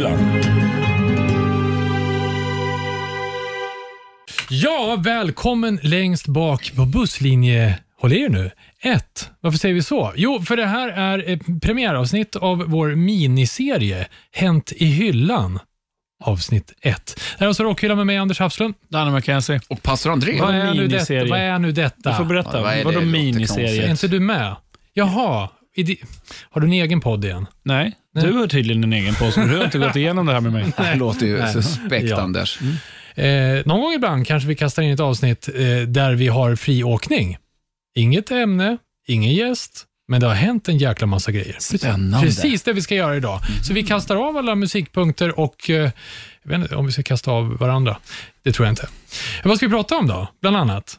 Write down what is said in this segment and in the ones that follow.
Rockhyllan. Ja, välkommen längst bak på busslinje, håll er nu, 1. Varför säger vi så? Jo, för det här är ett premiäravsnitt av vår miniserie Hänt i hyllan. Avsnitt 1. Det här är alltså Rockhyllan med mig, Anders Hafslund. Danne McKenzie. Och pastor André. Vad är, nu detta? miniserie? vad är nu detta? Du får berätta. Ja, vad är? Vadå låter Är miniserie? inte du med? Jaha, har du en egen podd igen? Nej, du har tydligen en egen post, men du har inte gått igenom det här med mig. Det låter ju Nej. suspekt, Ja. Anders. Eh, någon gång ibland kanske vi kastar in ett avsnitt eh, där vi har fri åkning. Inget ämne, ingen gäst, men det har hänt en jäkla massa grejer. Spännande. Precis det vi ska göra idag. Så vi kastar av alla musikpunkter och eh, jag vet inte om vi ska kasta av varandra. Det tror jag inte. Vad ska vi prata om då, bland annat?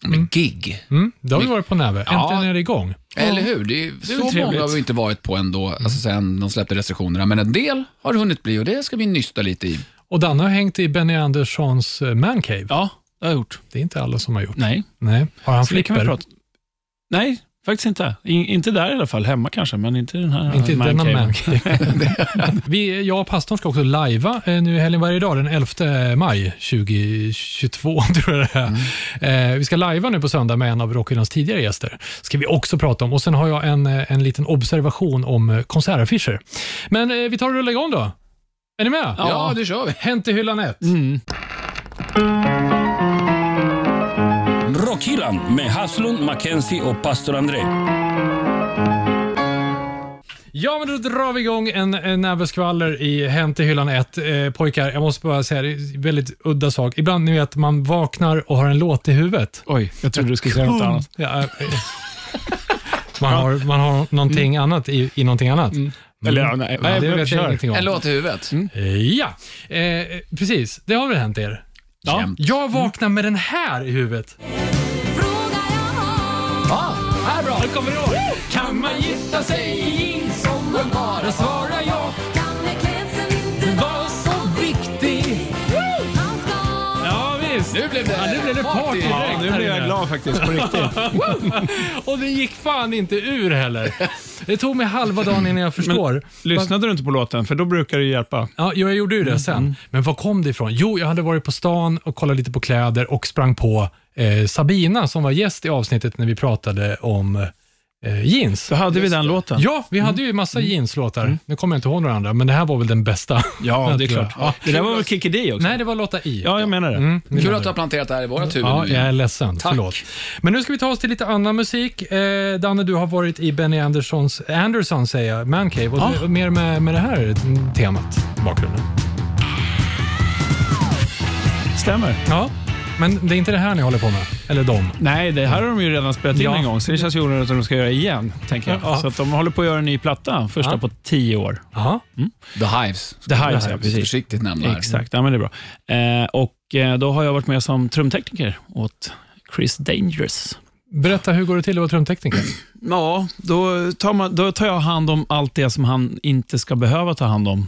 Men gig, Mm, det har vi varit på Näve. Ja. Äntligen är det igång. eller hur? Det är, är så trevligt. många har vi inte varit på ändå, alltså sen de släppte restriktionerna. Men en del har det hunnit bli och det ska vi nysta lite i. Och Danne har hängt i Benny Anderssons eh, mancave. Ja, det har jag gjort. Det är inte alla som har gjort. Nej, Nej. Har han så det flipper? Nej, faktiskt inte. I, inte där i alla fall. Hemma kanske, men inte i den här Inte man denna mancave. vi, jag och pastorn ska också lajva eh, nu i helgen varje dag, den 11 maj 2022 tror jag det är. Eh, vi ska lajva nu på söndag med en av Rockhyllans tidigare gäster. ska vi också prata om. Och Sen har jag en, eh, en liten observation om eh, konsertaffischer. Men eh, vi tar och rullar igång då. Är ni med? Ja, det kör vi. Hänt i hyllan 1. Mm. Rockhyllan med Haslund, Mackenzie och pastor André. Ja, men då drar vi igång en, en näve skvaller i Hänt i hyllan 1. Eh, pojkar, jag måste bara säga, det är en väldigt udda sak. Ibland, ni vet, man vaknar och har en låt i huvudet. Oj, jag trodde du skulle säga något annat. Ja, eh, man, har, man har någonting annat i, i någonting annat. Mm. Eller ja, nej, Ja, nej, det vet jag kör. ingenting om. En låt i huvudet. Eh, Ja, eh, precis. Det har väl hänt er? Ja. Jämt. Jag vaknar med den här i huvudet. Här bra. Jag kommer ihåg. Kan man gifta sig i jeans om man bara svarar ja? Var så viktig. Ja, visst. Nu blev det, Ja, nu blev det party Ja, direkt. nu blir jag glad faktiskt, på riktigt. Och det gick fan inte ur heller. Det tog mig halva dagen innan jag förstår. Lyssnade du inte på låten? För då brukar det hjälpa. Ja, jag gjorde ju det sen. Men var kom det ifrån? Jo, jag hade varit på stan och kollat lite på kläder och sprang på eh, Sabina som var gäst i avsnittet när vi pratade om eh, jeans. Så hade vi den låten. Ja, vi hade ju massa jeanslåtar. Nu kommer jag inte ihåg några andra, men det här var väl den bästa. Ja, det är klart. Ja, det där var väl Kikki D också? Nej, det var låta i. Ja, jag menar det. Mm, det Kul att du det. har planterat det här i vårat huvud Ja, nu. jag är ledsen. Tack. Förlåt. Men nu ska vi ta oss till lite annan musik. Eh, Danne, du har varit i Benny Anderssons, Anderson säger jag, Mancave. Och Ja. det- mer med, med det här temat bakgrunden. Stämmer. Ja, men det är inte det här ni håller på med? Eller de? Nej, det här har de ju redan spelat in Ja. en gång, så det känns ju onödigt att de ska göra igen. tänker jag. Ja. Så att de håller på att göra en ny platta, första Ja. på tio år. Jaha. The Hives. The Hives, ja, precis. Försiktigt nämna här. Exakt, ja, men det är bra. Eh, och eh, Då har jag varit med som trumtekniker åt Chris Dangerous. Berätta, hur går det till att vara trumtekniker? Ja, då tar, man, då tar jag hand om allt det som han inte ska behöva ta hand om.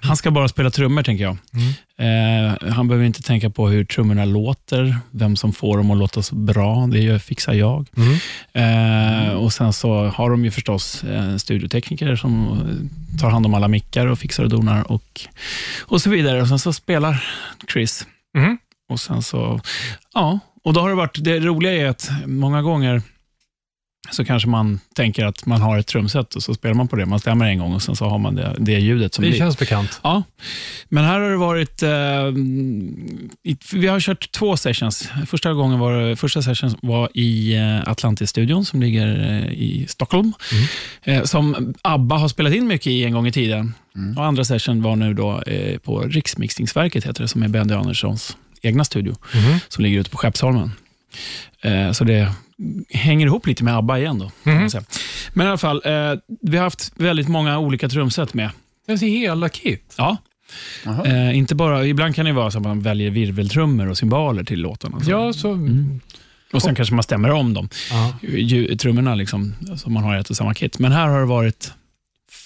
Han ska bara spela trummor, tänker jag. Eh, han behöver inte tänka på hur trummorna låter, vem som får dem att låta så bra. Det gör- fixar jag. Eh, och Sen så har de ju förstås en studiotekniker som eh, tar hand om alla mickar och fixar och donar och, och så vidare. Och Sen så spelar Chris. Mhm. Och sen så, ja, och då har det varit, det roliga är att många gånger så kanske man tänker att man har ett trumset och så spelar man på det. Man stämmer en gång och sen så har man det, det ljudet som Det blir. känns bekant. Ja, men här har det varit... Eh, i, vi har kört två sessions. Första gången var första session var i eh, Atlantis-studion som ligger eh, i Stockholm. Eh, som ABBA har spelat in mycket i en gång i tiden. Och Andra session var nu då eh, på Riksmixningsverket, heter det, som är Bendy Anderssons egna studio, som ligger ute på Skeppsholmen. Eh, så det hänger ihop lite med ABBA igen. Då, kan man säga. Men i alla fall, eh, vi har haft väldigt många olika trumset med. Jag ser hela kit. Ja. Eh, inte bara, ibland kan det vara så att man väljer virveltrummor och cymbaler till låtarna. Så. Ja, så... Och sen kanske man stämmer om dem, ju- trummorna liksom, som man har i ett och samma kit. Men här har det varit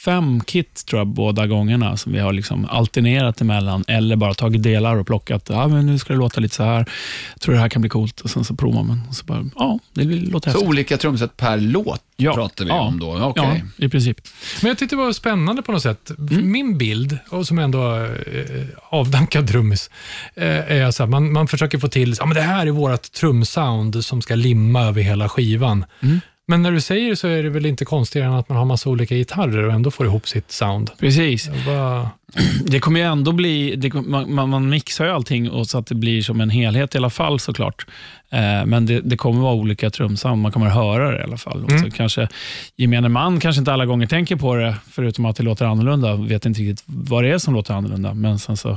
fem kit tror jag båda gångerna som vi har liksom alternerat emellan eller bara tagit delar och plockat. Ja, men nu ska det låta lite så här. Jag tror det här kan bli coolt och sen så provar man. Och så bara, ja, det låter Så olika trumset per låt Ja. pratar vi Ja. om då? Okej. Ja, i princip. Men jag tyckte det var spännande på något sätt. Mm. Min bild, och som ändå eh, avdankad trummis, eh, är så här, man, man försöker få till, ja, men det här är vårt trumsound som ska limma över hela skivan. Mm. Men när du säger så är det väl inte konstigare än att man har massa olika gitarrer och ändå får ihop sitt sound. Precis. Bara, Det kommer ju ändå bli, det, man, man, mixar ju allting och så att det blir som en helhet i alla fall såklart. Eh, men det, det kommer vara olika trumsound, man kommer höra det i alla fall. Och så kanske gemene man kanske inte alla gånger tänker på det, förutom att det låter annorlunda, vet inte riktigt vad det är som låter annorlunda. Men sen så,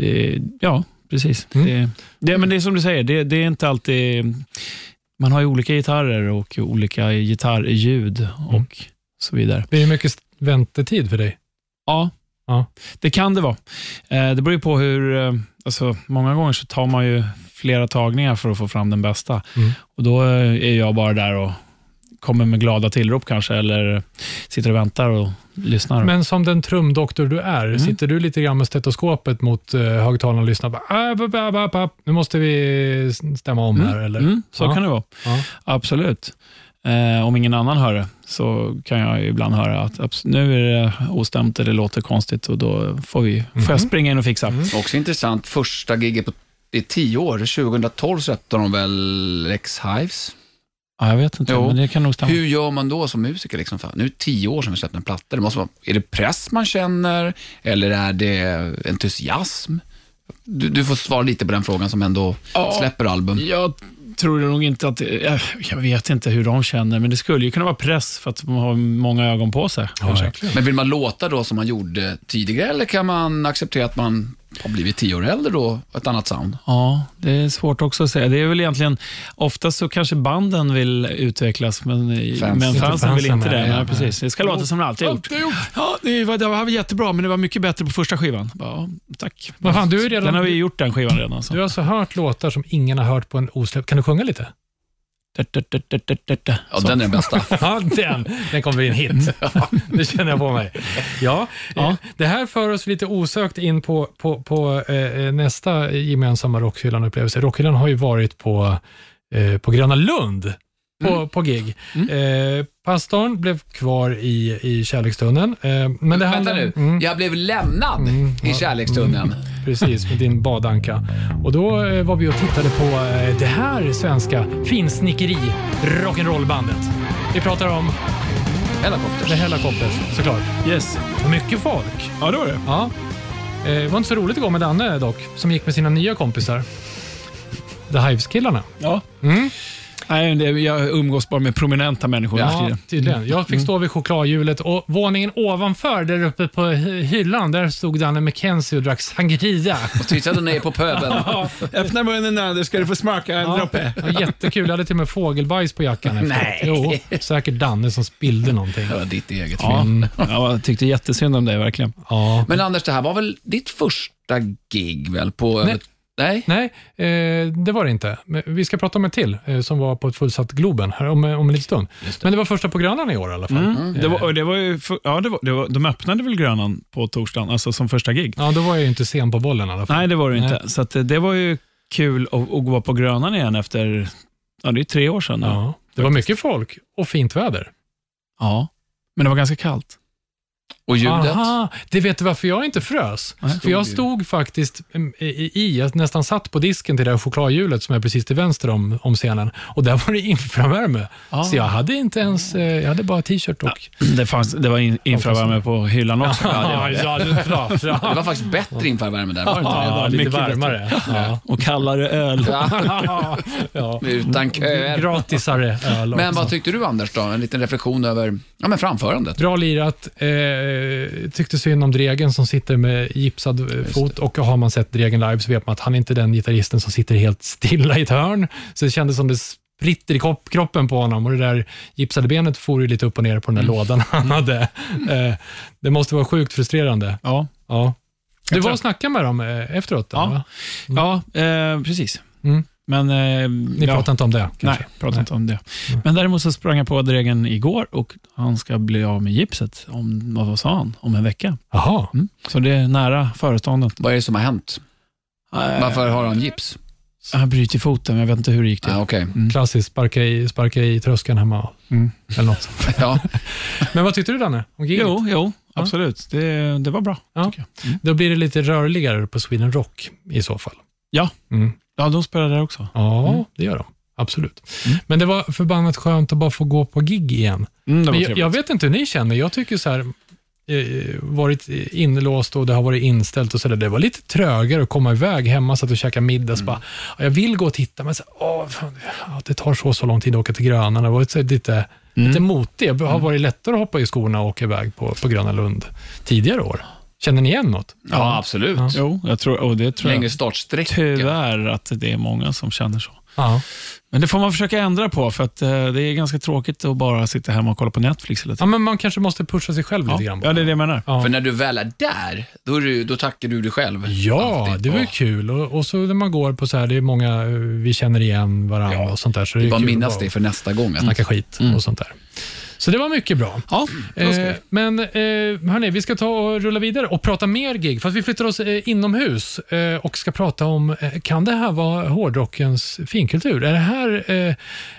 eh, ja precis. Mm. Det, det, men det är som du säger, det, det är inte alltid, man har ju olika gitarrer och olika gitarrljud och så vidare. blir det mycket väntetid för dig? Ja, Ja. det kan det vara. Eh, det beror ju på hur... Eh, alltså, många gånger så tar man ju flera tagningar för att få fram den bästa. Mm. Och Då eh, är jag bara där och kommer med glada tillrop kanske, eller sitter och väntar och lyssnar. Men som den trumdoktor du är, Mm. sitter du lite grann med stetoskopet mot uh, högtalaren och lyssnar? Bara, "Ah. Nu måste vi stämma om här, eller? Mm, så Ja. kan det vara. Ja. Absolut. Eh, om ingen annan hör det, så kan jag ju ibland höra att nu är det ostämt eller låter konstigt och då får, vi, får Mhm. jag springa in och fixa. Också intressant, första giget på är tio år, 2012 släppte de väl X-Hives. Ja, jag vet inte, Jo. men det kan nog stämma. Hur gör man då som musiker? Liksom? Fan, Nu är det tio år sedan vi släppte en platta. Det måste vara, är det press man känner eller är det entusiasm? Du, du får svara lite på den frågan som ändå Ja. släpper album. Jag tror nog inte att... Jag, vet inte hur de känner, men det skulle ju kunna vara press för att de har många ögon på sig. Ja. Men vill man låta då som man gjorde tidigare eller kan man acceptera att man har blivit tio år äldre då, ett annat sound? Ja, det är svårt också att säga. Det är väl egentligen, oftast så kanske banden vill utvecklas, men, Fans. men fansen vill inte det. Nej, ja. precis. Det ska låta som det alltid har gjort. Ja, det var, det var jättebra, men det var mycket bättre på första skivan. Ja, tack. Vad fan, du är redan- Den har vi gjort, den skivan redan. Så. Du har alltså hört låtar som ingen har hört på en osläppt. Kan du sjunga lite? Ja, den är den bästa. Ja, den, den kommer bli en hit. Det känner jag på mig. Ja, Ja. eh, Det här för oss lite osökt in på, på, på eh, nästa gemensamma Rockhyllan-upplevelse. Rockhyllan har ju varit på, eh, på Gröna Lund på, på gig. Eh, pastorn blev kvar i, i kärlekstunneln. Eh, men det Vänta handlar- nu, Mm. jag blev lämnad Mm, i kärlekstunneln. Precis, med din badanka. Och då eh, var vi och tittade på eh, det här svenska finsnickeri rock'n'roll-bandet. Vi pratar om Helicopters. The Hellacopters, såklart. Yes. Mycket folk. Ja, det var det. Ja. Eh, Det var inte så roligt att gå med Danne dock, som gick med sina nya kompisar. The Hives-killarna. Ja. Mm. Nej, det, jag umgås bara med prominenta människor Ja, tydligen. Jag fick stå vid chokladhjulet och våningen ovanför, där uppe på hy- hyllan, där stod Danne McKenzie och drack sangria. Och tittade ner på pöbeln. Öppna munnen nu, ska du få smaka en Ja, var jättekul. Jag hade till och med fågelbajs på jackan. Nej. Jo, säkert Danne som spillde någonting. Det var ditt eget Ja, fel. jag tyckte jättesynd om dig verkligen. Ja. Men Anders, det här var väl ditt första gig väl? På, Nej. Nej? Nej, eh, det var det inte. Men vi ska prata om ett till eh, som var på ett fullsatt Globen här om, om en liten stund. Men det var första på Grönan i år i alla fall. Mm. Det var, och det var ju, för, ja, det var, det var, de öppnade väl Grönan på torsdagen, alltså som första gig? Ja, då var jag ju inte sen på bollen i alla fall. Nej, det var det Nej. inte. Så att, eh, det var ju kul att, att gå på Grönan igen efter, ja det är tre år sedan. nu. Ja, det var mycket folk och fint väder. ja. Men det var ganska kallt. Och ljudet? Aha, det vet du varför jag inte frös? Nej. För jag stod faktiskt mm, i, jag nästan satt på disken till det här chokladhjulet som är precis till vänster om, om scenen och där var det infravärme. Ah. Så jag hade inte ens, eh, jag hade bara t-shirt och... Det, fanns, det var in, infravärme på hyllan också. Ja, ja, det är klart. Det var faktiskt bättre infravärme där, var det inte Ja, det? det var lite varmare. Ja. Och kallare öl. Ja. Utan köer. Gratisare öl Men också. vad tyckte du Anders då? En liten reflektion över ja, men framförandet. Bra lirat. Eh, tyckte synd om Dregen som sitter med gipsad eh, fot och har man sett Dregen live så vet man att han inte är den gitarristen som sitter helt stilla i ett hörn. Så det kändes som det spritter i kropp, kroppen på honom och det där gipsade benet for ju lite upp och ner på den där lådan han hade. Eh, det måste vara sjukt frustrerande. Ja, Ja. Du var och snackade med dem eh, efteråt? Ja. eller, va? ja eh, precis. Mm. Men, eh, Ni pratar inte om det? Kanske? Nej, pratar inte om det. Men däremot så sprang jag på Dregen igår och han ska bli av med gipset om, vad sa han, om en vecka. Jaha. Mm. Så det är nära förestående. Vad är det som har hänt? Eh, Varför har han gips? Han bryter foten, men jag vet inte hur det gick till. Ah, Okej. Klassiskt, sparka i, sparka i tröskeln hemma. Mm. Eller något. Ja. Men vad tyckte du Danne? Om giget? Jo, jo, absolut. Det, det var bra. Ja. Mm. Då blir det lite rörligare på Sweden Rock i så fall. Ja. Mm. Ja, de spelar där också. Ja, Mm. det gör de. Absolut. Mm. Men det var förbannat skönt att bara få gå på gig igen. Mm, var jag, jag vet inte hur ni känner. Jag tycker så här, eh, varit inlåst och det har varit inställt och så där. Det var lite trögare att komma iväg hemma, satt och käka middag. Så bara, "Ja, jag vill gå och titta, men så, åh, fan, det tar så, så lång tid att åka till Gröna. Det har varit så lite, lite motigt. Det har varit lättare att hoppa i skorna och åka iväg på, på Gröna Lund tidigare år. Känner ni igen något? ja, absolut. Ja. Jo, jag tror, och det tror Längre startsträcka. tyvärr att det är många som känner så. Ja. Men det får man försöka ändra på, för att eh, det är ganska tråkigt att bara sitta hemma och kolla på Netflix hela ja, tiden. men man kanske måste pusha sig själv lite Ja, grann. ja, det är det jag menar. Ja. För när du väl är där, då, är du, då tackar du dig själv. Ja, Alltid. det var ju kul. Och, och så när man går på så här, det är många eh, vi känner igen varandra Ja, och sånt där. Så Det är bara minnas det för nästa gång. snacka skit Mm. och sånt där. Så det var mycket bra. Ja, ska Eh, vi. men eh, hörni, vi ska ta och rulla vidare och prata mer gig. Fast vi flyttar oss eh, inomhus eh, och ska prata om, eh, kan det här vara hårdrockens finkultur? Är det här eh,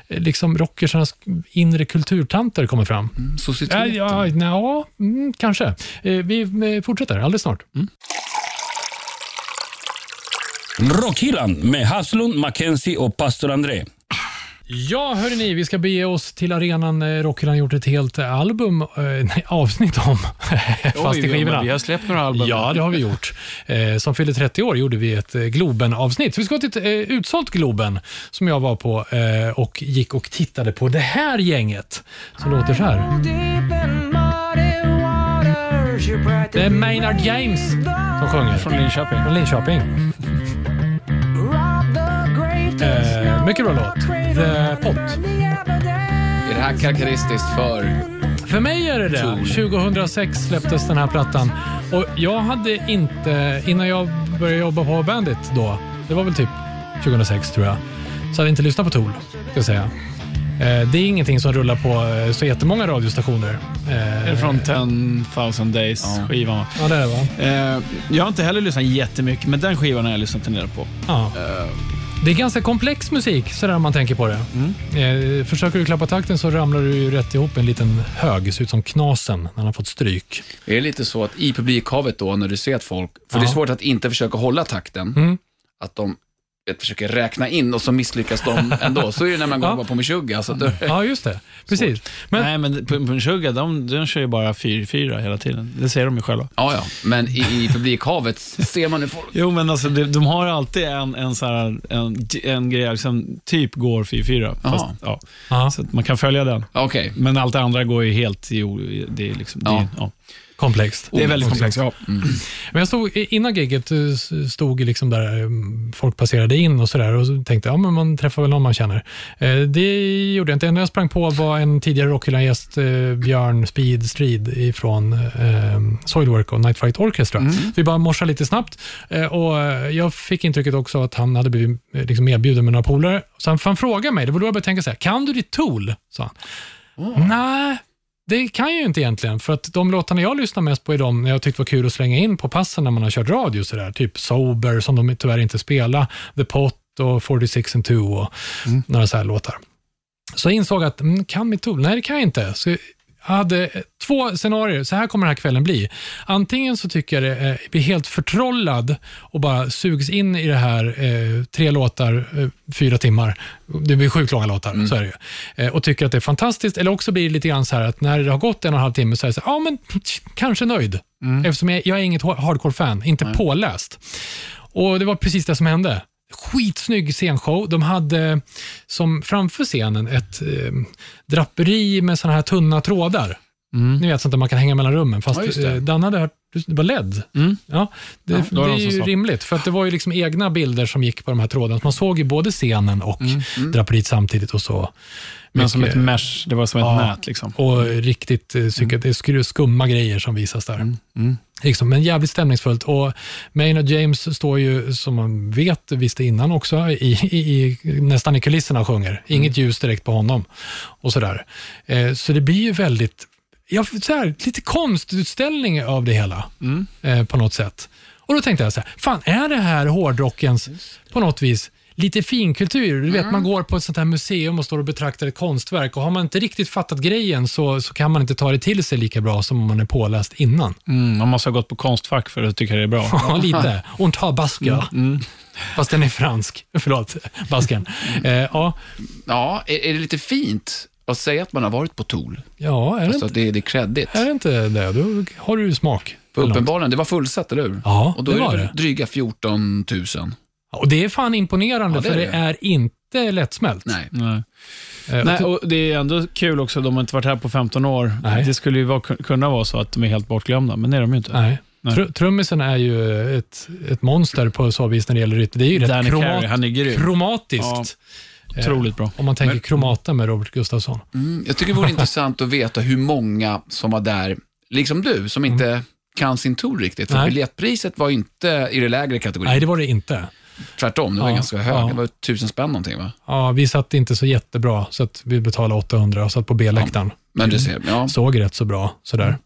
liksom rockersarnas inre kulturtanter kommer fram? Mm, Ja, Societeten. ja, ja mm, kanske. Eh, vi eh, fortsätter alldeles snart. Rockhyllan med Haslund, Mackenzie och pastor André. Ja, hörni, vi ska bege oss till arenan. Eh, Rockhyllan har gjort ett helt eh, album, eh, nej, avsnitt om fast i skivorna. Vi har släppt några album. Ja, det har vi gjort. Eh, som fyllde 30 år gjorde vi ett Globen-avsnitt. Vi ska till ett eh, utsålt Globen som jag var på eh, och gick och tittade på det här gänget som låter så här. Det är Maynard James som sjunger. Från Linköping. Från Linköping. Eh, mycket bra låt. The Pot. Är det här karaktäristiskt för... För mig är det det. 2006 släpptes den här plattan. Och jag hade inte, innan jag började jobba på Bandit då, det var väl typ 2006 tror jag, så hade jag inte lyssnat på Tool, ska jag säga. Eh, Det är ingenting som rullar på eh, så jättemånga radiostationer. Eh, Är det från 10,000 Days Ja. skivan? Ja, det är det va? Jag har inte heller lyssnat jättemycket, men den skivan har jag lyssnat en del på. Ja. Det är ganska komplex musik, sådär om man tänker på det. Eh, försöker du klappa takten så ramlar du ju rätt ihop en liten hög, ser ut som Knasen när han har fått stryk. Är det lite så att i publikhavet då, när du ser att folk... För det är Ja. svårt att inte försöka hålla takten. Mm. Att de försöker räkna in och så misslyckas de ändå. Så är det när man går Ja. på Meshuggah. Du, Ja, just det. Precis. Men, Nej, men Punchugga, de, de kör ju bara 4-4 hela tiden. Det säger de ju själva. ja, ja. Men i, i publikhavet ser man hur folk... Jo, men alltså, de, de har alltid en, en, så här, en, en grej som typ går 4-4. Fast, ja, ja, så att man kan följa den. Okej. Men allt det andra går ju helt i... Det är, liksom, det, Ja. är- ja. Komplext. det är väldigt komplext. Ja. Men jag stod, innan giget eh, stod liksom där, eh, folk passerade in och sådär och tänkte ja men man träffar väl någon man känner. Eh, Det gjorde jag inte. Det jag sprang på var en tidigare Rockhyllan-gäst, Björn Speed Strid ifrån Soilwork och Night Fright Orchestra. Vi bara morsade lite snabbt och jag fick intrycket också att han hade blivit liksom erbjuden med några polare. Så han, han frågade mig, det var då jag började tänka så här, kan du ditt Tool? sa han. Nej, det kan jag ju inte egentligen, för att de låtarna jag lyssnar mest på är de jag tyckte var kul att slänga in på passen när man har kört radio. Så där. Typ Sober, som de tyvärr inte spelar, The Pot och 46 and 2 och några så här låtar. Så jag insåg att, mm, kan mitt Tool? Nej, det kan jag inte. Så hade två scenarier, så här kommer den här kvällen bli. Antingen så tycker jag det eh, blir helt förtrollad och bara sugs in i det här, eh, tre låtar, eh, fyra timmar. Det blir sjukt långa låtar, så är det ju. Eh, och tycker att det är fantastiskt. Eller också blir det lite grann så här att när det har gått en och en halv timme så är det så här, ja men kanske nöjd. Eftersom jag, jag är inget hardcore-fan, inte påläst. Och det var precis det som hände. Skitsnygg scenshow. De hade som framför scenen ett eh, draperi med såna här tunna trådar. Ni vet sånt där man kan hänga mellan rummen. Fast Ja, eh, Danne hade hört, det var LED. Mm. Ja, det, Ja, det det är som ju sa. rimligt, för att det var ju liksom egna bilder som gick på de här trådarna. Så man såg ju både scenen och Mm. draperiet samtidigt och så. Men som Mycket- ett mesh, det var som ett Ja. nät. Liksom. och riktigt eh, psyket, skru- skumma grejer som visas där. Mm. Liksom, men jävligt stämningsfullt. Och Maynard James står ju, som man vet, visste innan också, i, i, nästan i kulisserna och sjunger. Inget ljus direkt på honom. och sådär. Eh, Så det blir ju väldigt, ja, så här, lite konstutställning av det hela eh, på något sätt. Och då tänkte jag så här, fan är det här hårdrockens, på något vis, lite finkultur. Du vet, man går på ett sånt här museum och står och betraktar ett konstverk och har man inte riktigt fattat grejen så, så kan man inte ta det till sig lika bra som om man är påläst innan. Mm, man måste ha gått på konstfack för att tycka det är bra. Ja, lite. Und har basker. Fast den är fransk. Förlåt, basken. Eh, ja, Ja, är, är det lite fint att säga att man har varit på Tool? ja, är det, Alltså inte, det, det är credit. är det inte det? Då har du ju smak. För uppenbarligen, det var fullsatt, eller hur? Ja, Och då det är var det väl det. dryga 14 000. Och det är fan imponerande, Ja, det är för det det. är inte lättsmält. Nej. Nej. Eh, Nej, och- det är ändå kul också, de har inte varit här på 15 år. Nej. Det skulle ju vara, kunna vara så att de är helt bortglömda, men det är de ju inte. Nej. Nej. Tr- Trummisen är ju ett, ett monster på så vis när det gäller rytm. Det är ju rätt kromat- Carey, han är kromatiskt. Eh, Otroligt bra. Om man tänker Men- kromata med Robert Gustafsson. Mm, jag tycker det vore intressant att veta hur många som var där, liksom du, som inte kan sin Tool riktigt. För Nej. biljettpriset var inte i det lägre kategorin. Nej, det var det inte. Tvärtom, det var Ja, ganska hög. ja. Det var tusen spänn någonting, va? Ja, vi satt inte så jättebra, så att vi betalade 800 och satt på B-läktaren. Men du ser, ja. Såg rätt så bra. Sådär.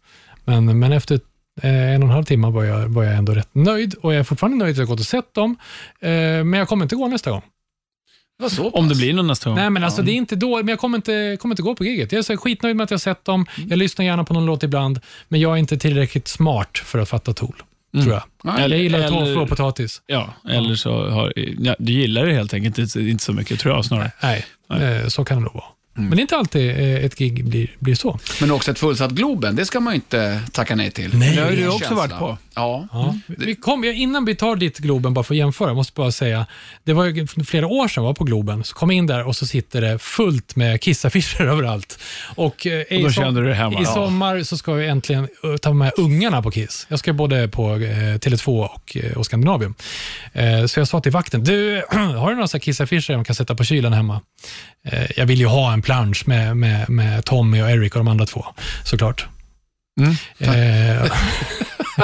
Men, men efter eh, en och en halv timme var jag, var jag ändå rätt nöjd och jag är fortfarande nöjd att jag gått och sett dem. Eh, men jag kommer inte gå nästa gång. Det Om det blir någon nästa gång. Nej, men alltså det är inte då, men jag kommer inte, kommer inte gå på giget. Jag är så skitnöjd med att jag har sett dem. Jag lyssnar gärna på någon låt ibland, men jag är inte tillräckligt smart för att fatta Tool. Tror jag. Nej, Jag gillar eller- tofu och potatis. Ja, eller så har ja, du gillar det helt enkelt inte, inte så mycket, tror jag snarare. Nej, eh, så kan det nog vara. Men det är inte alltid eh, ett gig blir, blir så. Men också ett fullsatt Globen, det ska man ju inte tacka nej till. Nej. Det har du också känsla. varit på. Ja. Ja. Vi kom, innan vi tar dit Globen, bara för att jämföra, jag måste bara säga, det var ju flera år sedan jag var på Globen, så kom jag in där och så sitter det fullt med kissaffischer överallt. Och, eh, Och då i kände du dig hemma. I sommar så ska jag äntligen eh, ta med ungarna på Kiss. Jag ska både på eh, Tele2 och, eh, och Skandinavium. Eh, så jag sa till vakten, du, har du några kissaffischer man kan sätta på kylen hemma? Jag vill ju ha en plansch med, med, med Tommy och Eric och de andra två, såklart. Mm.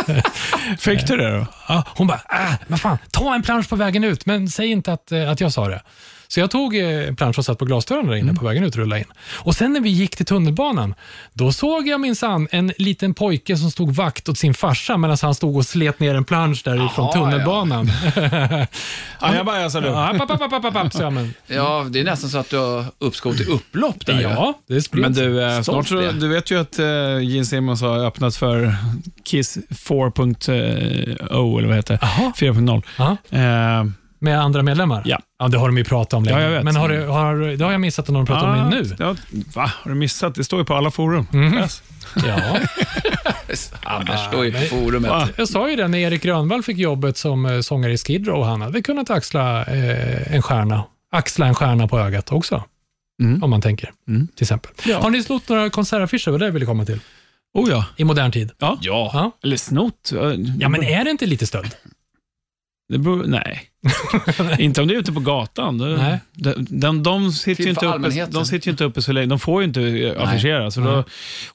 Eh, Fick du det då? Ja, hon bara, äh, men fan, ta en plansch på vägen ut, men säg inte att, eh, att jag sa det. Så jag tog eh, en plansch och satt på glasdörren där inne på vägen ut och rullade in. Och sen när vi gick till tunnelbanan, då såg jag minsann en liten pojke som stod vakt åt sin farsa medan han stod och slet ner en plansch därifrån Jaha, tunnelbanan. Ja, jag bara jasade. Ja, app, app, app, app, app, app, så men, ja, det är nästan så att du har uppskov till upplopp där. ja, det spelar Men du, eh, snart så, du vet ju att uh, Gene Simmons har öppnat för Kiss 4.0, eller vad heter det? Jaha, 4.0. ja, med andra medlemmar? Ja. ja, det har de ju pratat om länge. Ja, jag vet. Men har det, har, det har jag missat att någon pratar om det nu. Ja, va? Har du missat? Det står ju på alla forum. Mhm. Yes. Ja. Anders står ju på forumet. Va? Jag sa ju det när Erik Grönvall fick jobbet som eh, sångare i Skid Row. Han hade kunnat axla eh, en stjärna. Axla en stjärna på ögat också, Mm. om man tänker. Mm. Till exempel. Ja. Har ni snott några konsertaffischer? Vad det jag ville komma till. Oh ja. I modern tid. Ja. Ja. Ja. Eller snott. ja, men är det inte lite stöld? Det beror, nej. inte om det är ute på gatan. Nej. De, de, de, sitter ju inte uppe, de sitter ju inte uppe så länge. De får ju inte eh, affischera. Så Nej. då,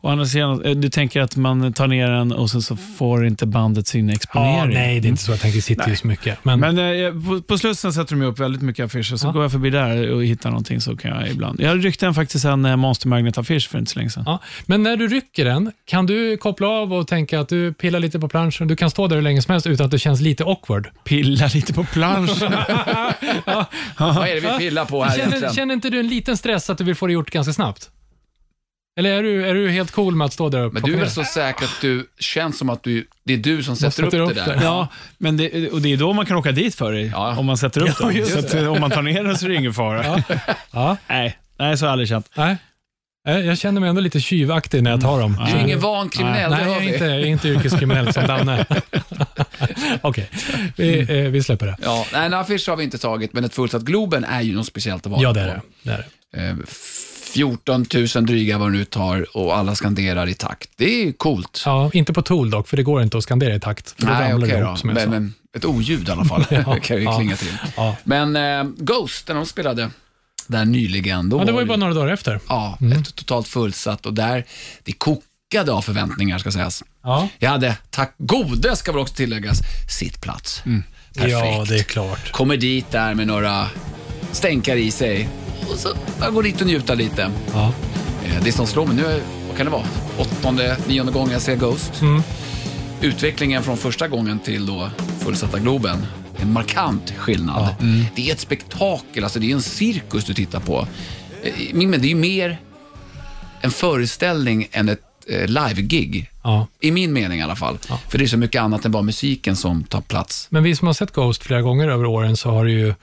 å andra sidan, eh, du tänker att man tar ner den och sen så får inte bandet sin exponering. Ja, nej, det är inte så jag tänker. Det sitter ju så mycket. Men, Men eh, på, på Slussen sätter de upp väldigt mycket affischer, så Ja. går jag förbi där och hittar någonting så kan jag ibland. Jag ryckte en faktiskt en eh, Monster Magnet-affisch för inte så länge sedan. ja. men när du rycker den, kan du koppla av och tänka att du pillar lite på planschen? Du kan stå där hur länge som helst utan att det känns lite awkward. Pilla lite på planschen. Vad är det vi pillar på här Känner, egentligen? känner inte du en liten stress att du vill få det gjort ganska snabbt? Eller är du, är du helt cool med att stå där och Men du är väl så säker att du känns som att du, det är du som sätter, sätter upp, upp det där? ja, men det, och det är då man kan åka dit för det, Ja. om man sätter upp Ja, den. Så att, om man tar ner den så är det ingen fara. Ja, Nej, nej, så har jag aldrig känt. nej. Eh, Jag känner mig ändå lite tjuvaktig när jag tar dem. Du är ingen van kriminell, Nej, det jag är inte, jag är inte yrkeskriminell som Danne. Okej, vi, eh, vi släpper det. Ja, nej, en affisch har vi inte tagit, men ett fullsatt Globen är ju något speciellt att vara Ja, det är det. det, är det. Eh, 14 000 dryga vad det nu tar och alla skanderar i takt. Det är coolt. Ja, inte på Tool dock, för det går inte att skandera i takt. För då Nej, ramlar okej det då. som jag Men, men ett oljud i alla fall Ja, kan ju ja. klinga till. Ja. Men eh, Ghost, när de spelade där nyligen, då Ja, det var ju bara några dagar efter. Ja, Mm. ett totalt fullsatt och där, det späckade av förväntningar ska sägas. Ja. Jag hade, tack gode ska väl också tilläggas, sittplats. Perfekt. ja, det är klart. Kommer dit där med några stänkar i sig och så jag går dit och njuta lite. Ja. Eh, Det som slår mig nu vad kan det vara, åttonde, nionde gången jag ser Ghost. Mm. Utvecklingen från första gången till då fullsatta Globen, en markant skillnad. Det är ett spektakel, alltså det är en cirkus du tittar på. Eh, Men det är ju mer en föreställning än ett eh, live-gig. Ja. I min mening i alla fall. För det är så mycket annat än bara musiken som tar plats. Men vi som har sett Ghost flera gånger över åren så har det ju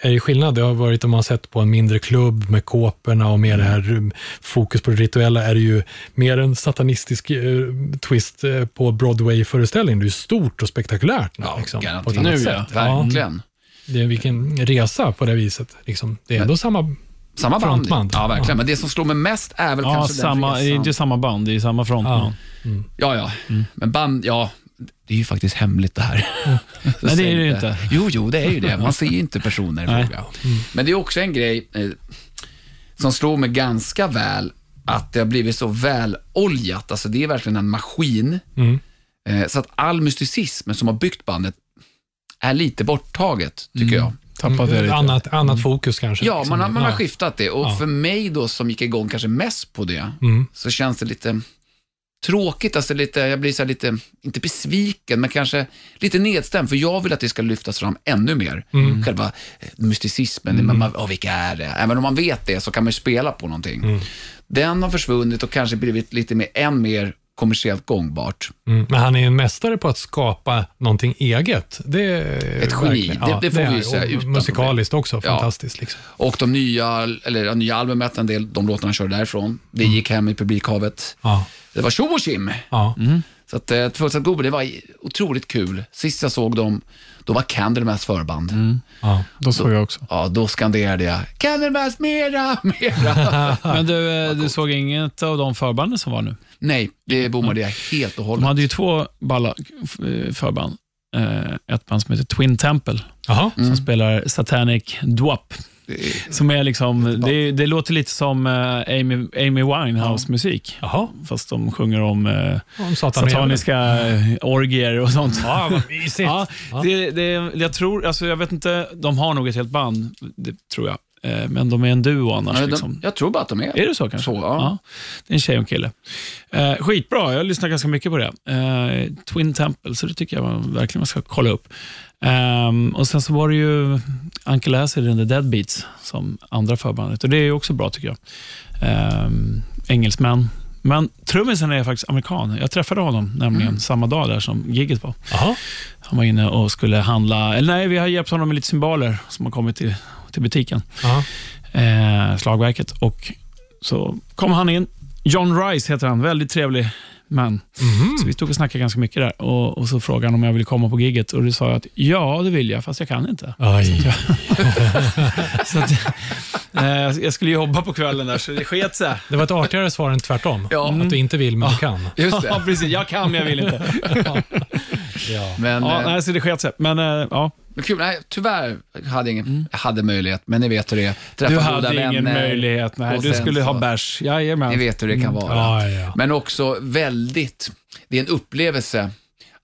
är det skillnad. Det har varit om man har sett på en mindre klubb med kåporna och med det här mm, fokus på det rituella är det ju mer en satanistisk eh, twist eh, på Broadway-föreställning. Det är ju stort och spektakulärt. nu, liksom, på ett garanterat. annat Nu, sätt. ja. Verkligen. Det är vilken resa på det viset. Liksom. Det är ändå samma... Samma band. Frontband. Ja, verkligen. Ja. Men det som slår mig mest är väl Ja, kanske samma, den det är resan. inte samma band, det är samma frontman. Ja. Ja, ja. Men band, ja. Det är ju faktiskt hemligt det här. Så Nej, det är det ju inte. Jo, jo, det är ju det. Man ser ju inte personer i fråga. Men det är också en grej eh, som slår mig ganska väl, att det har blivit så väloljat. Alltså det är verkligen en maskin. Mm. Eh, så att all mysticism som har byggt bandet är lite borttaget, tycker jag. Tappat det lite. Annat, annat fokus kanske. Ja, liksom. man, har, man har Ja. skiftat det. Och Ja. för mig då, som gick igång kanske mest på det, Mm. så känns det lite tråkigt. Alltså lite, jag blir så lite, inte besviken, men kanske lite nedstämd. För jag vill att det ska lyftas fram ännu mer. Mm. Själva eh, mysticismen, man, man, åh, vilka är det? Även om man vet det så kan man ju spela på någonting. Mm. Den har försvunnit och kanske blivit lite mer, än mer kommersiellt gångbart. Mm. Men han är en mästare på att skapa någonting eget. Det är Ett geni. Det- det får vi ju är- säga utan Musikaliskt också, Ja. fantastiskt. Liksom. Och de nya, eller ja, nya albumet, en del, de låtarna körde därifrån. Det gick hem i publikhavet. Ja. Det var tjo och tjim. Ja. Så att eh, Fullsatt Gobe, det var otroligt kul. Sist jag såg dem, då var Candlemass förband. Ja. Då såg jag också. Ja, då skanderade jag Candlemass mera, mera. Men du, eh, du såg inget av de förbanden som var nu? Nej, det bommade jag helt och De hållet. hade ju två balla eh, förband. Eh, Ett band som heter Twin Temple, Jaha. som spelar Satanic Dwap. Som är liksom, det, det låter lite som eh, Amy, Amy Winehouse-musik. Jaha. Fast de sjunger om eh, Om satan sataniska eh, orgier och sånt. Ja, vad mysigt. Ja, Ja. det, det, jag tror, alltså jag vet inte, de har nog ett helt band, det tror jag. Eh, Men de är en duo annars. Ja, liksom. de, jag tror bara att de är Är det så kanske? Så, ja. Det är en tjej och en kille. Eh, skitbra, jag lyssnar ganska mycket på det. Eh, Twin Temple, så det tycker jag man, verkligen man ska kolla upp. Ehm, och Sen så var det ju Uncle Acid and the Deadbeats som andra förbandet. Och Det är också bra tycker jag. Um, engelsmän. Men trummisen är faktiskt amerikan. Jag träffade honom nämligen samma dag där som giget var. Jaha. Han var inne och skulle handla, eller nej, vi har hjälpt honom med lite symboler som har kommit till, till butiken Ja. eh, slagverket. Och så kom han in. John Rice heter han, väldigt trevlig man. Mhm. Så vi stod och snackade ganska mycket där och, och så frågade han om jag ville komma på gigget och då sa jag att ja, det vill jag, fast jag kan inte. Aj. Så att, eh, jag skulle jobba på kvällen där, så det sket sig. Det var ett artigare svar än tvärtom. Ja. Att du inte vill, men du kan. Just Ja, det. precis. Jag kan, men jag vill inte. Ja. Men, Ja, eh, nej, så det sket sig. Men eh, ja, men kul, nej, tyvärr hade jag ingen, jag hade möjlighet, men ni vet hur det är. Träffa du goda hade ingen vänner, möjlighet. Nej, du skulle så- ha bärs. Ni Jajamän. vet hur det kan vara. Ja, ja. Men också väldigt, det är en upplevelse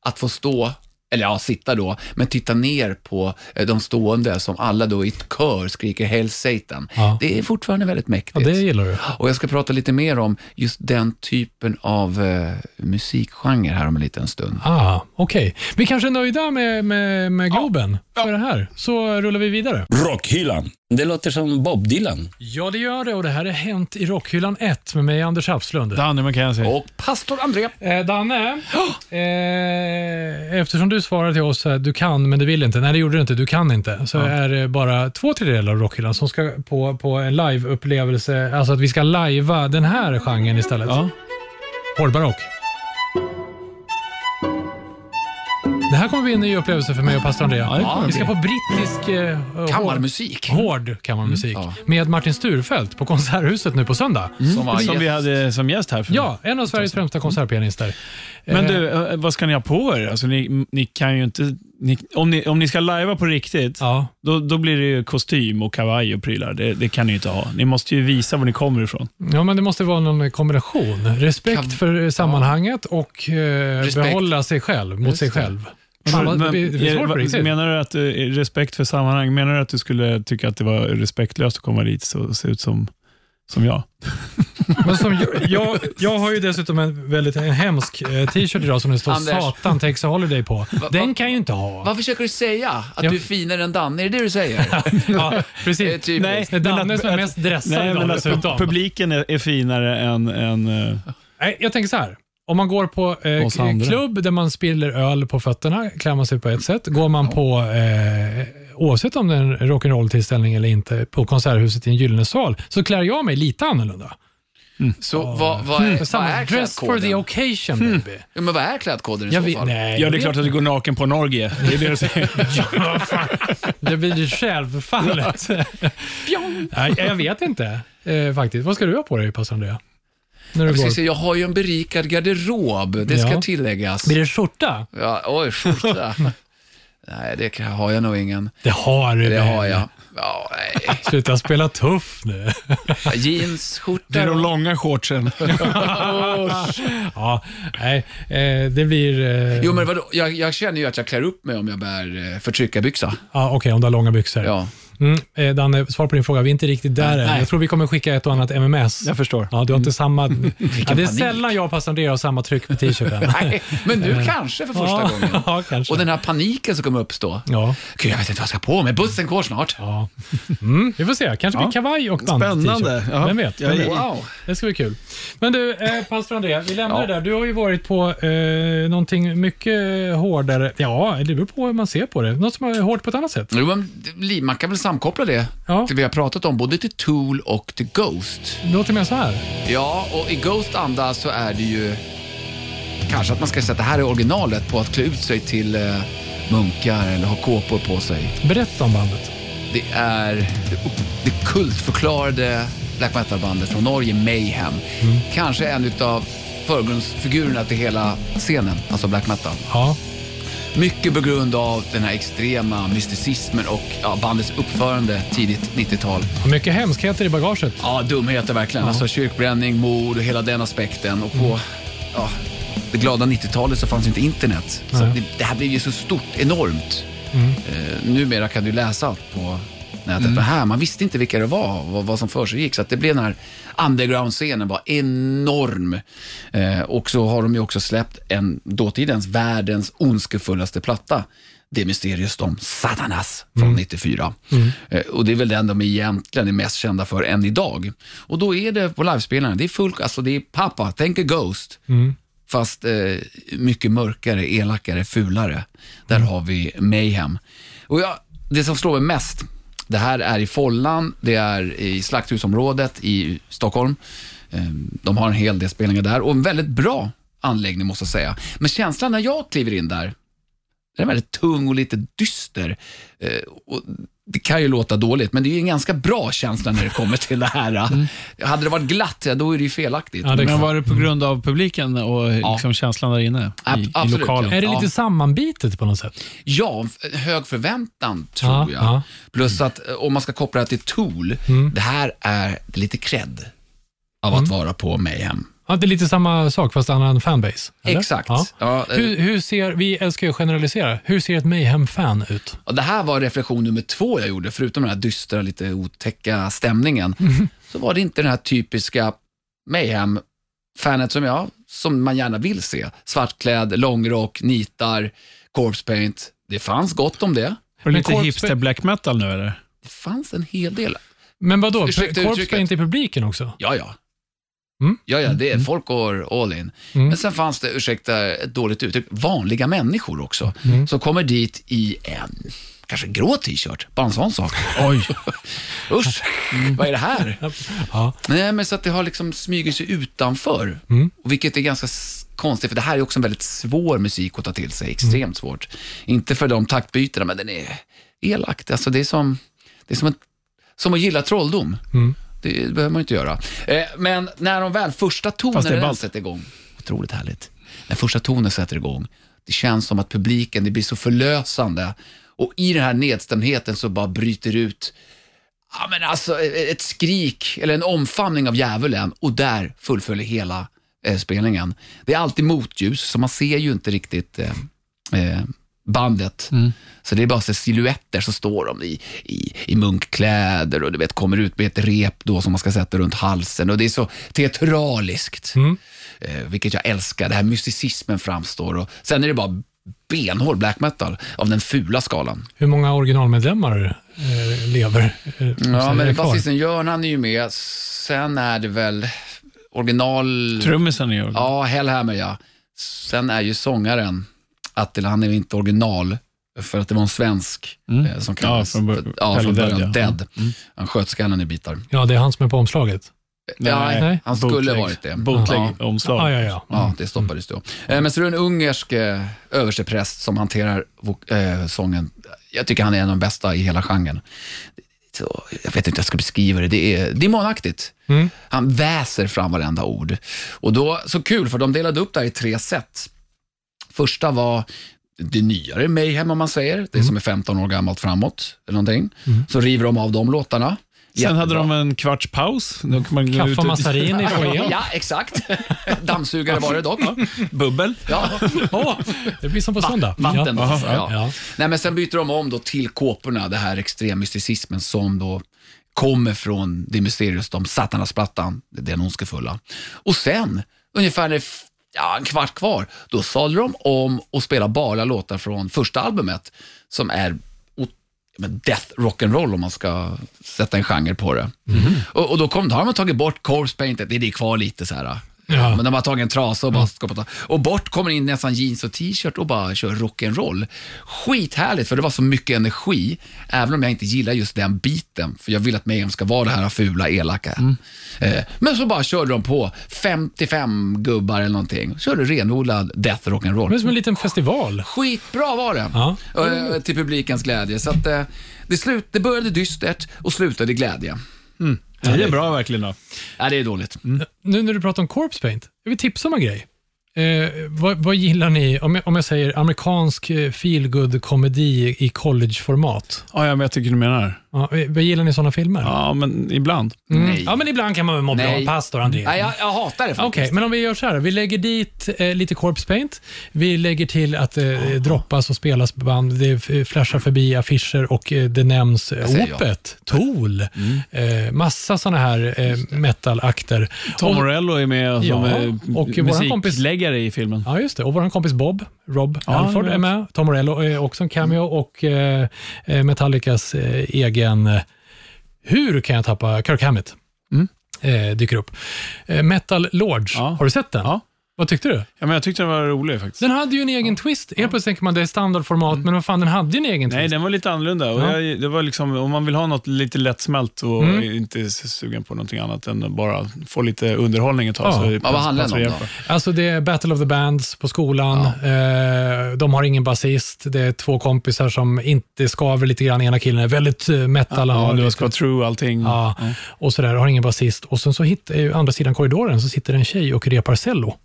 att få stå, eller ja, sitta då, men titta ner på eh, de stående som alla då i ett kör skriker Hell Satan. Ja. Det är fortfarande väldigt ja, mäktigt. det gillar du. Och jag ska prata lite mer om just den typen av eh, musikgenre här om en liten stund. Ah, Okej. Vi kanske är nöjda med, med, med Globen för det här. Så rullar vi vidare. Rockhyllan. Det låter som Bob Dylan. Ja, det gör det och det här är Hänt i Rockhyllan 1 med mig, Anders Hafslund. Danne McKenzie. Och pastor André. Eh, Danne, eh, eftersom du svarade till oss att du kan men du vill inte. Nej, det gjorde du inte. Du kan inte. Så är det bara två tredjedelar av Rockhyllan som ska på, på en live-upplevelse. Alltså att vi ska lajva den här genren istället. Ja. Hårdbarock. Här kommer bli en ny upplevelse för mig och pastor Andrea. Ja, det kommer vi ska bli. på brittisk eh, hård, Kammarmusik. hård kammarmusik Mm, med Martin Sturfeldt på Konserthuset nu på söndag. Som var Som vi hade som gäst här. För Ja, en av Sveriges främsta konsertpianister. Men Eh, du, eh, vad ska ni ha på er? Alltså, ni, ni kan ju inte... Ni, om, ni, om ni ska lajva på riktigt, Ja, då, då blir det ju kostym och kavaj och prylar. Det, det kan ni ju inte ha. Ni måste ju visa var ni kommer ifrån. ja, men det måste vara någon kombination. Respekt Kan- för sammanhanget och eh, Respekt. behålla sig själv mot sig själv. Fan, Men- är- menar du att du, respekt för sammanhang, menar du att du skulle tycka att det var respektlöst att komma dit och se ut som, som jag? Men som jag, jag, jag har ju dessutom en väldigt en hemsk eh, t-shirt idag som det står Anders. Satan takes a holiday på. Den va- kan jag ju inte ha. Vad försöker du säga? Att Ja. du är finare än Danne? Är det det du säger? Ja, Eh, precis. typiskt. Nej. Det är Danne som är mest dressad Nej, idag men alltså, dessutom. publiken är, är finare än... än eh, Nej, jag tänker så här. Om man går på eh, klubb där man spiller öl på fötterna, klär man sig på ett sätt. Går man på, eh, oavsett om det är en rock'n'roll-tillställning eller inte, på Konserthuset i en gyllene sal, så klär jag mig lite annorlunda. Så vad, vad, är, vad Samma, är dress for the occasion, baby. Ja, men vad är klädkoden i Jag så vet, fall? nej, ja, jag det är klart att du går naken på en orgie. Det är det du säger. Ja, fan. Det blir ju självfallet. Nej, jag vet inte eh, faktiskt. Vad ska du ha på dig, pastor Andrea? När du Jag, går. se, jag har ju en berikad garderob, det ska Ja. tilläggas. Blir det skjorta? Ja, oj, skjorta. Nej, det har jag nog ingen. Det har du Det väl? har jag. Ja, nej. Sluta spela tuff nu. Jeans, skjorta. Det är de långa shortsen. ja, nej, eh, det blir... Eh, Jo, men vadå? Jag, jag känner ju att jag klär upp mig om jag bär eh, förtryckarbyxa. ja, Okej, om du har långa byxor. Ja. Mm, eh, Danne, svar på din fråga. Vi är inte riktigt där än. Jag tror vi kommer skicka ett och annat MMS. Jag förstår. Ja, du har inte samma... Ja, det är panik. sällan jag pastor Andrea har samma tryck på t-shirten. Nej, men nu kanske för första ja, gången. Ja, kanske. Och den här paniken som kommer uppstå. Ja. Gud, jag vet inte vad jag ska på mig. Bussen går snart. Ja. Mm, vi får se. Kanske blir Ja. kavaj och band Spännande. Ja. Vem vet? Vem vet? Wow. Det ska bli kul. Men du, eh, pastor Andrea, vi lämnar Ja. det där. Du har ju varit på eh, någonting mycket hårdare. Ja, det beror på hur man ser på det. Något som är hårt på ett annat sätt. Jo, Man kan väl samkoppla det Ja. till vi har pratat om, både till Tool och till Ghost. Det låter mer så här. Ja, och i Ghost anda så är det ju kanske att man ska säga att det här är originalet på att klä ut sig till eh, munkar eller ha kåpor på sig. Berätta om bandet. Det är det, det kultförklarade black metal-bandet från Norge, Mayhem. Kanske en av förgrundsfigurerna till hela scenen, alltså black metal. Ja, Mycket på grund av den här extrema mysticismen och ja, bandets uppförande tidigt 90-tal. och mycket hemskheter i bagaget. Ja, dumheter verkligen. Alltså kyrkbränning, mord och hela den aspekten. Och på ja, det glada 90-talet så fanns inte internet. Så det, det här blev ju så stort, enormt. Eh, numera kan du läsa allt på nätet. Men här, man visste inte vilka det var, vad, vad som försiggick. Så det blev den här underground-scenen var enorm. Eh, och så har de ju också släppt en, dåtidens, världens ondskefullaste platta. Det mysteriet om Satanas från 94. Eh, och det är väl den de egentligen är mest kända för än idag. Och då är det på livespelaren, det är full, alltså det är pappa, tänk a Ghost. Fast eh, mycket mörkare, elakare, fulare. Där har vi Mayhem. Och jag, det som slår mig mest, det här är i Follan, det är i Slakthusområdet i Stockholm. Ehm, de har en hel del spelningar där och en väldigt bra anläggning måste jag säga. Men känslan när jag kliver in där, den är väldigt tung och lite dyster. Ehm, och det kan ju låta dåligt, men det är ju en ganska bra känsla när det kommer till det här. Hade det varit glatt, då är det ju felaktigt. Ja, det Men var det på grund av publiken och liksom känslan där inne i, i absolut, lokalen? ja. Är det lite sammanbitet på något sätt? Ja, hög förväntan tror Ja, jag. ja. Plus att eh, om man ska koppla det till Tool, det här är lite cred av Mm. att vara på Mayhem. Ja, det är lite samma sak fast annan fanbase. eller? Exakt. Ja. Ja, eh, Hur, hur ser, vi älskar ju att generalisera. Hur ser ett Mayhem-fan ut? och det här var reflektion nummer två jag gjorde, förutom den här dystra, lite otäcka stämningen. Så var det inte den här typiska Mayhem-fanet som jag, som man gärna vill se. Svartklädd, långrock, nitar, corpse paint. Det fanns gott om det. Var det lite hipster black metal nu eller? Det fanns en hel del. Men vadå, Corpse. Paint i publiken också? Ja, ja. Mm. Ja, ja, det är, folk går all in. Mm. Men sen fanns det, ursäkta ett dåligt uttryck, vanliga människor också. Mm. Som kommer dit i en, kanske en grå t-shirt, bara en sån sak. Oj. Usch, vad är det här? Ja. Nej, men så att det har liksom smugit sig utanför. Mm. Vilket är ganska konstigt, för det här är också en väldigt svår musik att ta till sig, extremt Mm. svårt. Inte för de taktbytena, men den är elakt. Alltså det är som, det är som, en, som att gilla trolldom. Mm. Det behöver man inte göra. Eh, men när de väl, första tonen Fast det är när den ballt. sätter igång, otroligt härligt. när första tonen sätter igång, det känns som att publiken, det blir så förlösande. Och i den här nedstämdheten så bara bryter ut ja, men alltså, ett skrik eller en omfamning av djävulen och där fullföljer hela eh, spelningen. Det är alltid motljus, så man ser ju inte riktigt eh, eh, bandet. Så det är bara så silhuetter, så står de i, i, i munkkläder och du vet, kommer ut med ett rep då som man ska sätta runt halsen. Och Det är så teatraliskt, eh, vilket jag älskar. Det här mysticismen framstår. Och sen är det bara benhård black metal av den fula skalan. Hur många originalmedlemmar eh, lever? Eh, Ja, men basisten Jörn, han är ju med. Sen är det väl original... Trummisen är ju Ja, Hellhammer ja. Sen är ju sångaren Attila, han är inte original, för att det var en svensk eh, som kallades... Mm. Ja, från bör- ja, från Dead, början. ja. Dead. Han sköt skallen i bitar. Ja, det är han som är på omslaget. ja, nej. han skulle Bootleg. varit det. Ja. Bootleg-omslag. Ja, ja, ja. Ja, det stoppades då. Eh, Men så är det en ungersk eh, överstepräst som hanterar vok- eh, sången. Jag tycker han är en av de bästa i hela genren. Så, jag vet inte hur jag ska beskriva det. Det är demonaktigt. Han väser fram varenda ord. Och då, så kul, för de delade upp det här i tre set. Första var det nyare Mayhem, om man säger. Det som är 15 år gammalt framåt. Eller någonting. Så river de av de låtarna. Sen hade de en kvarts paus. Då kan man gå Kaffe ut och massarin i foajén. Ja, exakt. Dammsugare var det dock. Bubbel. Ja. Åh, det blir som på söndag. Vatten. Ja. alltså, ja. Ja. Nej, men sen byter de om då till kåporna, det här extremmysticismen som då kommer från det mysteriet om Satanasplattan, det är den ondskefulla. Och sen, ungefär f- ja, en kvart kvar, då sadlar de om och spelar bara låtar från första albumet som är men death rock'n'roll om man ska sätta en genre på det. Och, och då, kom, då har de tagit bort corpse paintet, det är kvar lite så här. Ja. Men de har tagit en trasa och bara skapat Och bort kommer in nästan jeans och t-shirt och bara kör rock'n'roll. Skithärligt, för det var så mycket energi, även om jag inte gillar just den biten. För jag vill att Mayhem ska vara det här fula, elaka. Eh, men så bara körde de på 55 gubbar eller någonting. Körde renodlad death Det är rock'n'roll. som en liten festival. Skitbra var det. Ja. Eh, till publikens glädje. Så att, eh, det, slut, det började dystert och slutade i glädje. Det är bra verkligen då. Nej, det är dåligt. Nu när du pratar om corpse paint, jag vill tipsa om en grej. Eh, vad, vad gillar ni, om jag, om jag säger amerikansk eh, feelgood komedi i collegeformat? Ja, ja, men jag tycker du menar. Ja, vad gillar ni sådana filmer? Ja, men ibland. Mm. Nej. Ja, men ibland kan man väl må bra. Nej. Pastor André. Nej, jag, jag hatar det faktiskt. Okej, men om vi gör så här. Vi lägger dit eh, lite corpse paint. Vi lägger till att det eh, droppas och spelas på band. Det flashar förbi affischer och eh, det nämns eh. Opet, Tool, eh, massa sådana här eh, metalakter. Tom Morello är med som Ja, eh, och musikläggare i filmen. Ja, just det. Och vår kompis Bob, Rob Ja, Alford jag är med. Tom Morello är också en cameo och eh, eh, Metallicas eh, egen, hur kan jag tappa, Kirk Hammett eh, dyker upp. Metal Lords, Mm. Ja. har du sett den? Ja. Vad tyckte du? Ja, men jag tyckte den var rolig faktiskt. Den hade ju en egen twist. Helt plötsligt tänker man det är standardformat, men vad fan, den hade ju en egen Nej, twist. den var lite annorlunda. Och Ja. jag, det var liksom, om man vill ha något lite lättsmält och Mm. inte sugen på någonting annat än att bara få lite underhållning ett tag. Ja. Så det Ja, vad handlar den det om hjälpa. Alltså det är Battle of the Bands på skolan. Eh, de har ingen basist. Det är två kompisar som inte skaver lite grann. Ena killen är väldigt eh, metal. Ja, har det lite- ska vara true allting. Ja, och sådär, har ingen basist. Och sen så hit, eh, andra sidan korridoren så sitter en tjej och repar cello.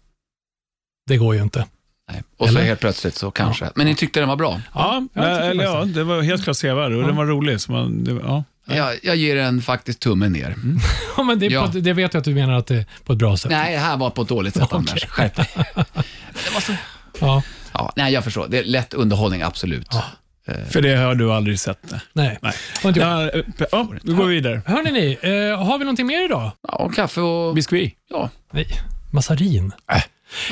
Det går ju inte. Nej. Och så Eller? helt plötsligt så kanske. Men ni tyckte den var bra? Ja, tycker eller, ja, det var helt klart sevärd och den var rolig. Så man, det, ja. Jag, jag ger den faktiskt tummen ner. Ja, men det, Ja. På, det vet jag att du menar att det är på ett bra sätt. Nej, det här var på ett dåligt sätt Anders. Skärp dig. det var så... Ja, ja, nej, jag förstår. Det är lätt underhållning, absolut. För det har du aldrig sett. Nej. nej. Nej. Ja, eh, ja, då går vi vidare. Hörrni ni, eh, har vi någonting mer idag? Ja, kaffe och... Biskvi. Ja, Nej, massarin.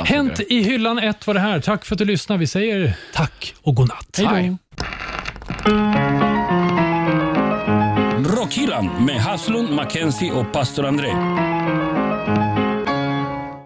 Hänt i hyllan 1 var det här. Tack för att du lyssnade. Vi säger tack och godnatt. Hej då. Rockhyllan med Haslund, Mackenzie och pastor André.